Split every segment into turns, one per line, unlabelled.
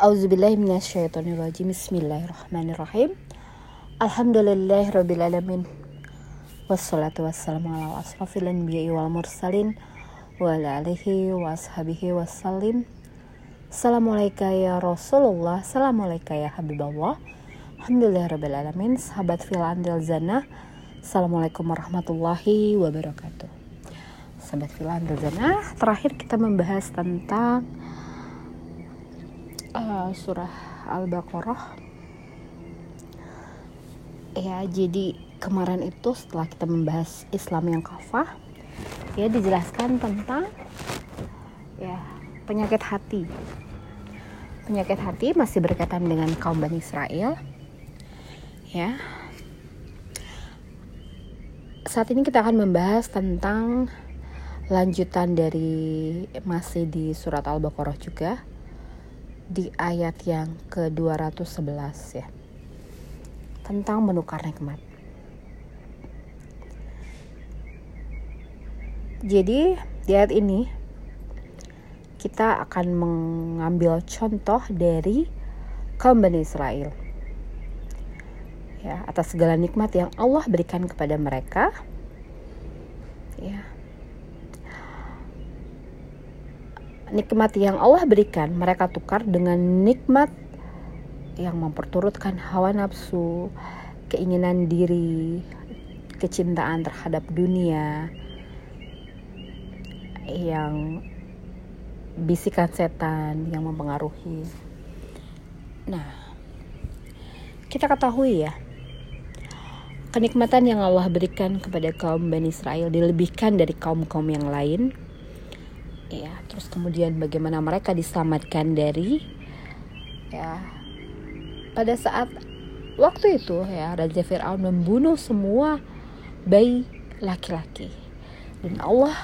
Auzubillahiminasyaitonirrajim Bismillahirrahmanirrahim. Alhamdulillahirrabbilalamin Wassalatu wassalamu ala asrafil anbiya'i wal mursalin Wa ala alihi wa ashabihi wassalim. Assalamualaikum ya Rasulullah. Assalamualaikum ya Habibullah. Alhamdulillahirrabbilalamin Sahabat fil andil zana. Assalamualaikum warahmatullahi wabarakatuh. Sahabat fil andil zana Terakhir kita membahas tentang uh, surah Al-Baqarah. Ya, jadi kemarin itu setelah kita membahas Islam yang kafah, ya dijelaskan tentang ya penyakit hati. Penyakit hati masih berkaitan dengan kaum Bani Israel. Ya. Saat ini kita akan membahas tentang lanjutan dari masih di surat Al-Baqarah juga di ayat yang ke-211 ya. Tentang menukar nikmat. Jadi di ayat ini kita akan mengambil contoh dari kaum Bani Israel. Ya, atas segala nikmat yang Allah berikan kepada mereka. Ya, nikmat yang Allah berikan mereka tukar dengan nikmat yang memperturutkan hawa nafsu, keinginan diri, kecintaan terhadap dunia yang bisikan setan yang mempengaruhi. Nah, kita ketahui ya, kenikmatan yang Allah berikan kepada kaum Bani Israel dilebihkan dari kaum-kaum yang lain ya terus kemudian bagaimana mereka diselamatkan dari ya pada saat waktu itu ya Raja Fir'aun membunuh semua bayi laki-laki. Dan Allah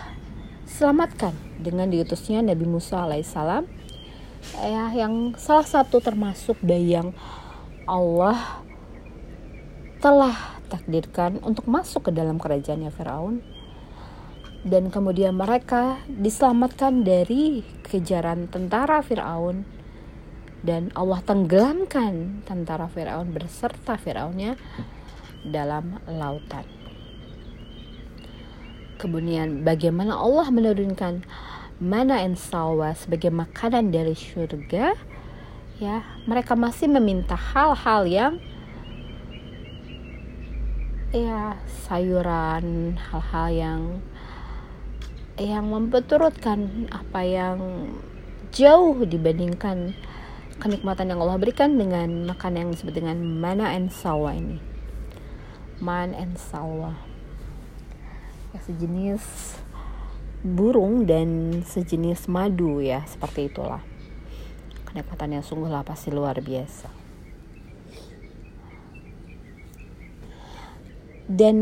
selamatkan dengan diutusnya Nabi Musa alaihissalam ya yang salah satu termasuk bayi yang Allah telah takdirkan untuk masuk ke dalam kerajaannya Firaun dan kemudian mereka diselamatkan dari kejaran tentara Firaun dan Allah tenggelamkan tentara Firaun beserta Firaunnya dalam lautan. Kemudian bagaimana Allah menurunkan mana ensawa sebagai makanan dari surga ya mereka masih meminta hal-hal yang ya sayuran hal-hal yang yang memperturutkan apa yang jauh dibandingkan kenikmatan yang Allah berikan dengan makan yang disebut dengan mana and sawa ini. Man and sawa. Ya, sejenis burung dan sejenis madu ya seperti itulah. Kenikmatan yang sungguhlah pasti luar biasa. Dan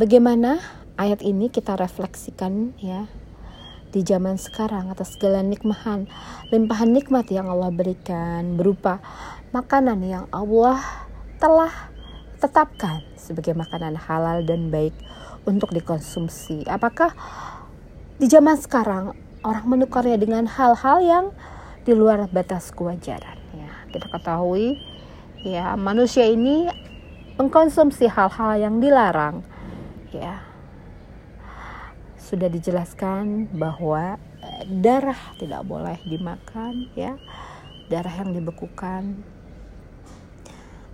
bagaimana ayat ini kita refleksikan ya di zaman sekarang atas segala nikmahan, limpahan nikmat yang Allah berikan berupa makanan yang Allah telah tetapkan sebagai makanan halal dan baik untuk dikonsumsi. Apakah di zaman sekarang orang menukarnya dengan hal-hal yang di luar batas kewajaran? Ya, kita ketahui ya manusia ini mengkonsumsi hal-hal yang dilarang. Ya, sudah dijelaskan bahwa eh, darah tidak boleh dimakan ya. Darah yang dibekukan.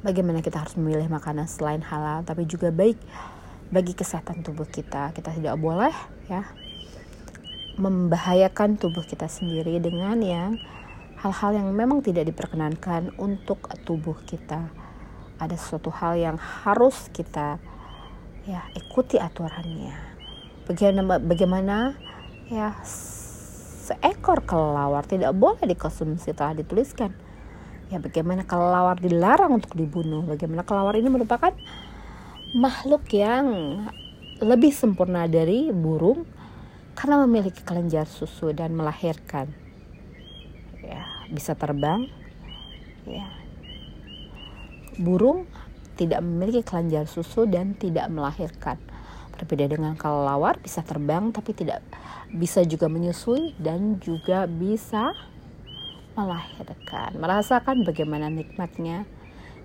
Bagaimana kita harus memilih makanan selain halal tapi juga baik bagi kesehatan tubuh kita. Kita tidak boleh ya membahayakan tubuh kita sendiri dengan yang hal-hal yang memang tidak diperkenankan untuk tubuh kita. Ada sesuatu hal yang harus kita ya ikuti aturannya bagaimana bagaimana? Ya seekor kelelawar tidak boleh dikonsumsi telah dituliskan. Ya bagaimana kelelawar dilarang untuk dibunuh? Bagaimana kelelawar ini merupakan makhluk yang lebih sempurna dari burung karena memiliki kelenjar susu dan melahirkan. Ya bisa terbang. Ya. Burung tidak memiliki kelenjar susu dan tidak melahirkan Berbeda dengan kelelawar bisa terbang tapi tidak bisa juga menyusui dan juga bisa melahirkan. Merasakan bagaimana nikmatnya.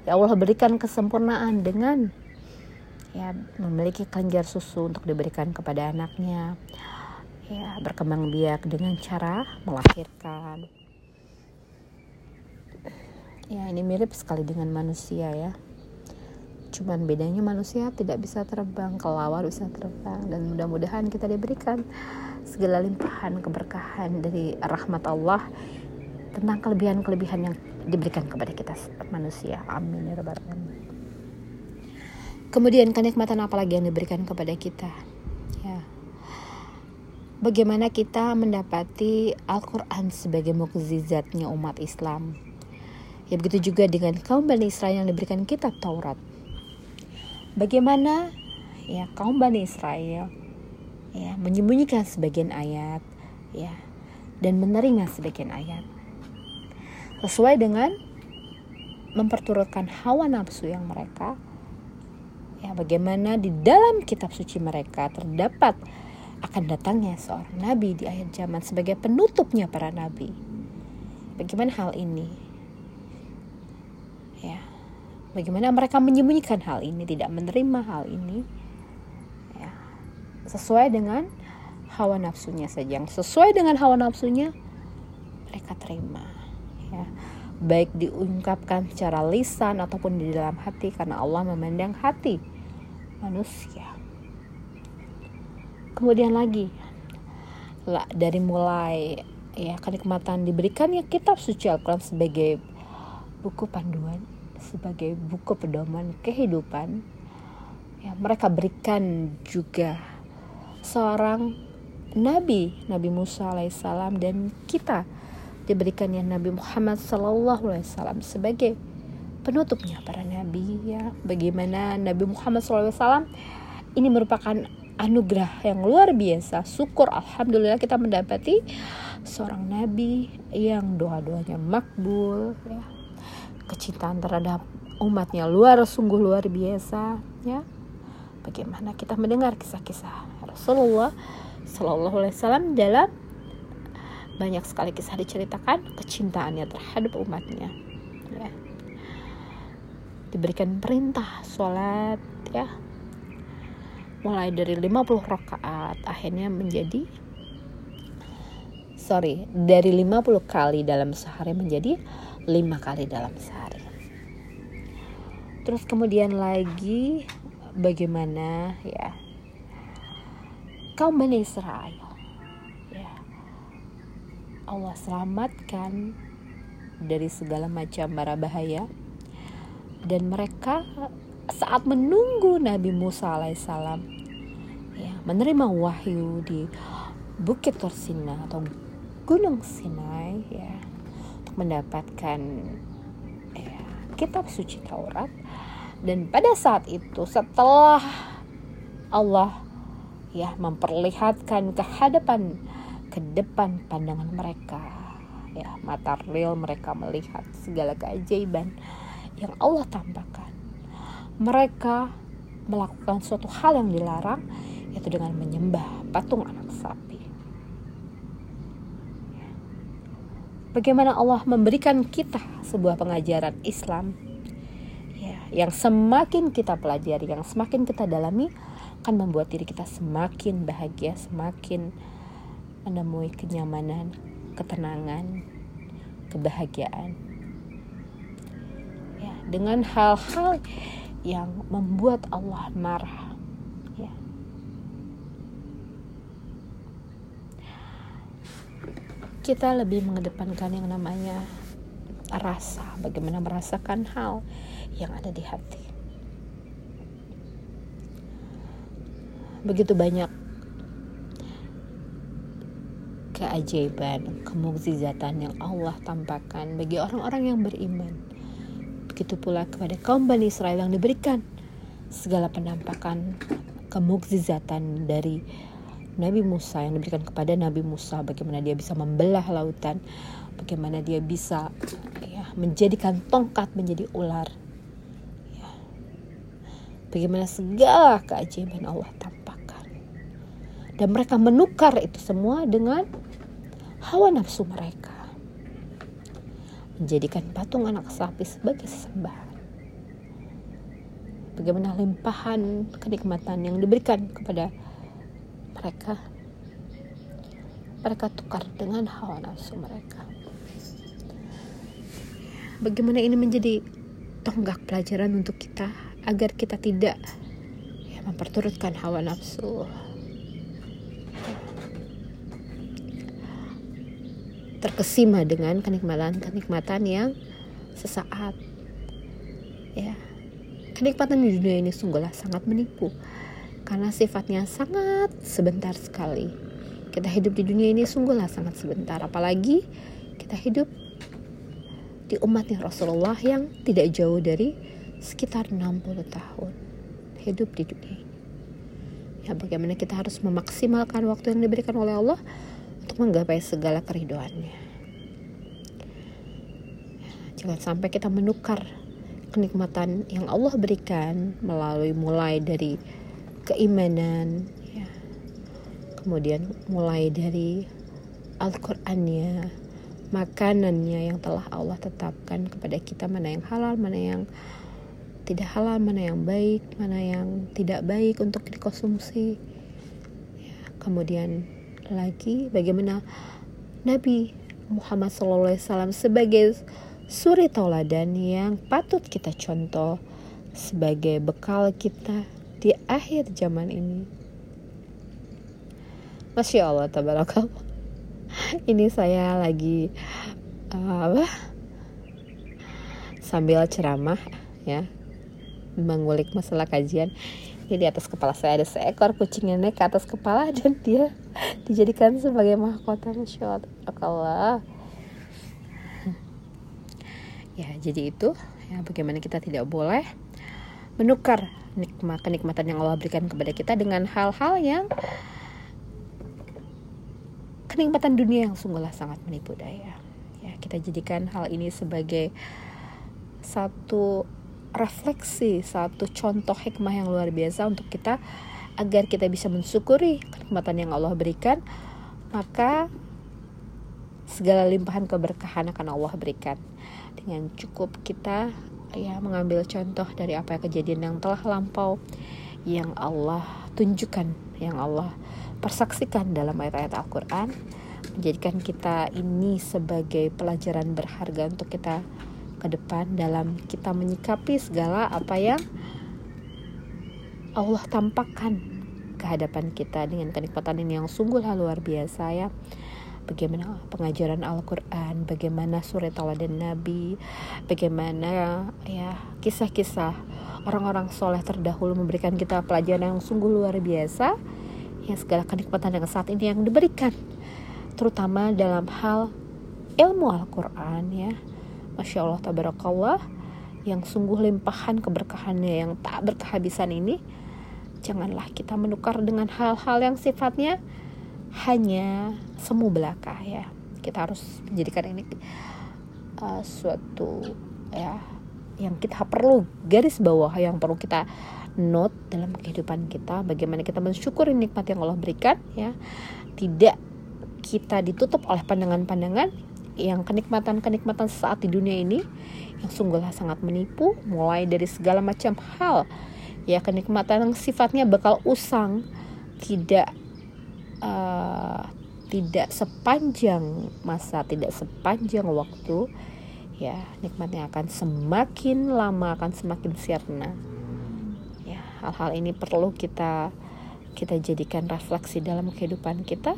Ya Allah berikan kesempurnaan dengan ya memiliki kelenjar susu untuk diberikan kepada anaknya. Ya berkembang biak dengan cara melahirkan. Ya ini mirip sekali dengan manusia ya cuman bedanya manusia tidak bisa terbang kelawar bisa terbang. Dan mudah-mudahan kita diberikan segala limpahan keberkahan dari rahmat Allah tentang kelebihan-kelebihan yang diberikan kepada kita manusia. Amin ya rabbal alamin. Kemudian kenikmatan apa lagi yang diberikan kepada kita? Ya. Bagaimana kita mendapati Al-Quran sebagai mukjizatnya umat Islam? Ya begitu juga dengan kaum Bani Israel yang diberikan kitab Taurat bagaimana ya kaum Bani Israel ya menyembunyikan sebagian ayat ya dan menerima sebagian ayat. Sesuai dengan memperturutkan hawa nafsu yang mereka ya bagaimana di dalam kitab suci mereka terdapat akan datangnya seorang nabi di akhir zaman sebagai penutupnya para nabi. Bagaimana hal ini? Ya Bagaimana mereka menyembunyikan hal ini, tidak menerima hal ini. Ya, sesuai dengan hawa nafsunya saja. Yang sesuai dengan hawa nafsunya mereka terima. Ya, baik diungkapkan secara lisan ataupun di dalam hati karena Allah memandang hati manusia. Kemudian lagi lah dari mulai ya kenikmatan diberikannya kitab suci Al-Quran sebagai buku panduan sebagai buku pedoman kehidupan ya mereka berikan juga seorang nabi Nabi Musa alaihissalam dan kita diberikan yang Nabi Muhammad sallallahu alaihi wasallam sebagai penutupnya para nabi ya. Bagaimana Nabi Muhammad sallallahu alaihi wasallam ini merupakan anugerah yang luar biasa syukur alhamdulillah kita mendapati seorang nabi yang doa-doanya makbul ya kecintaan terhadap umatnya. Luar sungguh luar biasa ya. Bagaimana kita mendengar kisah-kisah Rasulullah Shallallahu Alaihi Wasallam dalam banyak sekali kisah diceritakan kecintaannya terhadap umatnya ya. diberikan perintah sholat ya. Mulai dari 50 rakaat akhirnya menjadi sorry dari 50 kali dalam sehari menjadi lima kali dalam sehari. Terus kemudian lagi bagaimana ya kaum Bani Israel ya Allah selamatkan dari segala macam bara bahaya dan mereka saat menunggu Nabi Musa alaihissalam ya menerima wahyu di Bukit Torsina atau Gunung Sinai ya mendapatkan ya, kitab suci Taurat. Dan pada saat itu setelah Allah ya memperlihatkan kehadapan ke depan pandangan mereka ya mata real mereka melihat segala keajaiban yang Allah tampakkan mereka melakukan suatu hal yang dilarang yaitu dengan menyembah patung anak sapi bagaimana Allah memberikan kita sebuah pengajaran Islam ya, yang semakin kita pelajari, yang semakin kita dalami akan membuat diri kita semakin bahagia, semakin menemui kenyamanan, ketenangan, kebahagiaan. Ya, dengan hal-hal yang membuat Allah marah kita lebih mengedepankan yang namanya rasa, bagaimana merasakan hal yang ada di hati. Begitu banyak keajaiban, kemukjizatan yang Allah tampakkan bagi orang-orang yang beriman. Begitu pula kepada kaum Bani Israel yang diberikan segala penampakan kemukjizatan dari Nabi Musa yang diberikan kepada Nabi Musa bagaimana dia bisa membelah lautan bagaimana dia bisa ya menjadikan tongkat menjadi ular ya. bagaimana segala keajaiban Allah tampakkan dan mereka menukar itu semua dengan hawa nafsu mereka menjadikan patung anak sapi sebagai sesembahan. Bagaimana limpahan kenikmatan yang diberikan kepada mereka mereka tukar dengan hawa nafsu mereka. Bagaimana ini menjadi tonggak pelajaran untuk kita agar kita tidak ya, memperturutkan hawa nafsu. Terkesima dengan kenikmatan-kenikmatan yang sesaat. Ya. Kenikmatan di dunia ini sungguhlah sangat menipu karena sifatnya sangat sebentar sekali kita hidup di dunia ini sungguhlah sangat sebentar, apalagi kita hidup di umatnya Rasulullah yang tidak jauh dari sekitar 60 tahun hidup di dunia ini. Ya, bagaimana kita harus memaksimalkan waktu yang diberikan oleh Allah untuk menggapai segala keridoannya. Jangan sampai kita menukar kenikmatan yang Allah berikan melalui mulai dari keimanan, kemudian mulai dari Al-Qur'annya makanannya yang telah Allah tetapkan kepada kita mana yang halal mana yang tidak halal mana yang baik mana yang tidak baik untuk dikonsumsi. Ya, kemudian lagi bagaimana Nabi Muhammad SAW sebagai suri tauladan yang patut kita contoh sebagai bekal kita di akhir zaman ini. Masya Allah tabarakallah. Ini saya lagi uh, apa sambil ceramah ya. Mengulik masalah kajian. Ini di atas kepala saya ada seekor kucing yang naik ke atas kepala dan dia dijadikan sebagai mahkota. Masya Allah ya jadi itu ya bagaimana kita tidak boleh menukar nikmat kenikmatan yang Allah berikan kepada kita dengan hal-hal yang kenikmatan dunia yang sungguhlah sangat menipu daya. Ya, kita jadikan hal ini sebagai satu refleksi, satu contoh hikmah yang luar biasa untuk kita agar kita bisa mensyukuri kenikmatan yang Allah berikan, maka segala limpahan keberkahan akan Allah berikan. Dengan cukup kita ya mengambil contoh dari apa yang kejadian yang telah lampau yang Allah tunjukkan, yang Allah persaksikan dalam ayat-ayat Al-Quran menjadikan kita ini sebagai pelajaran berharga untuk kita ke depan dalam kita menyikapi segala apa yang Allah tampakkan ke hadapan kita dengan kenikmatan ini yang sungguh luar biasa ya bagaimana pengajaran Al-Quran, bagaimana surat dan Nabi, bagaimana ya kisah-kisah orang-orang soleh terdahulu memberikan kita pelajaran yang sungguh luar biasa. Ya segala kenikmatan yang saat ini yang diberikan terutama dalam hal ilmu Al-Quran ya. Masya Allah tabarakallah yang sungguh limpahan keberkahannya yang tak berkehabisan ini. Janganlah kita menukar dengan hal-hal yang sifatnya hanya semu belaka ya. Kita harus menjadikan ini uh, suatu ya yang kita perlu garis bawah yang perlu kita note dalam kehidupan kita. Bagaimana kita mensyukuri nikmat yang Allah berikan ya. Tidak kita ditutup oleh pandangan-pandangan yang kenikmatan-kenikmatan saat di dunia ini yang sungguhlah sangat menipu mulai dari segala macam hal. Ya kenikmatan yang sifatnya bakal usang tidak uh, tidak sepanjang masa tidak sepanjang waktu ya nikmatnya akan semakin lama akan semakin sirna. Hal-hal ini perlu kita kita jadikan refleksi dalam kehidupan kita.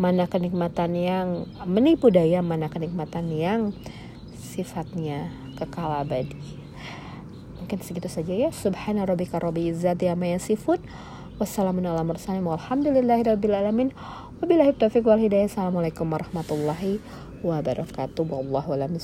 Mana kenikmatan yang menipu daya mana kenikmatan yang sifatnya kekal abadi. Mungkin segitu saja ya. Subhana rabbika rabbil izzati amma yasifun wassalamu ala mursalin walhamdulillahirabbil alamin wabillahi taufiq wal hidayah. Assalamualaikum warahmatullahi wabarakatuh. Wallahu a'lam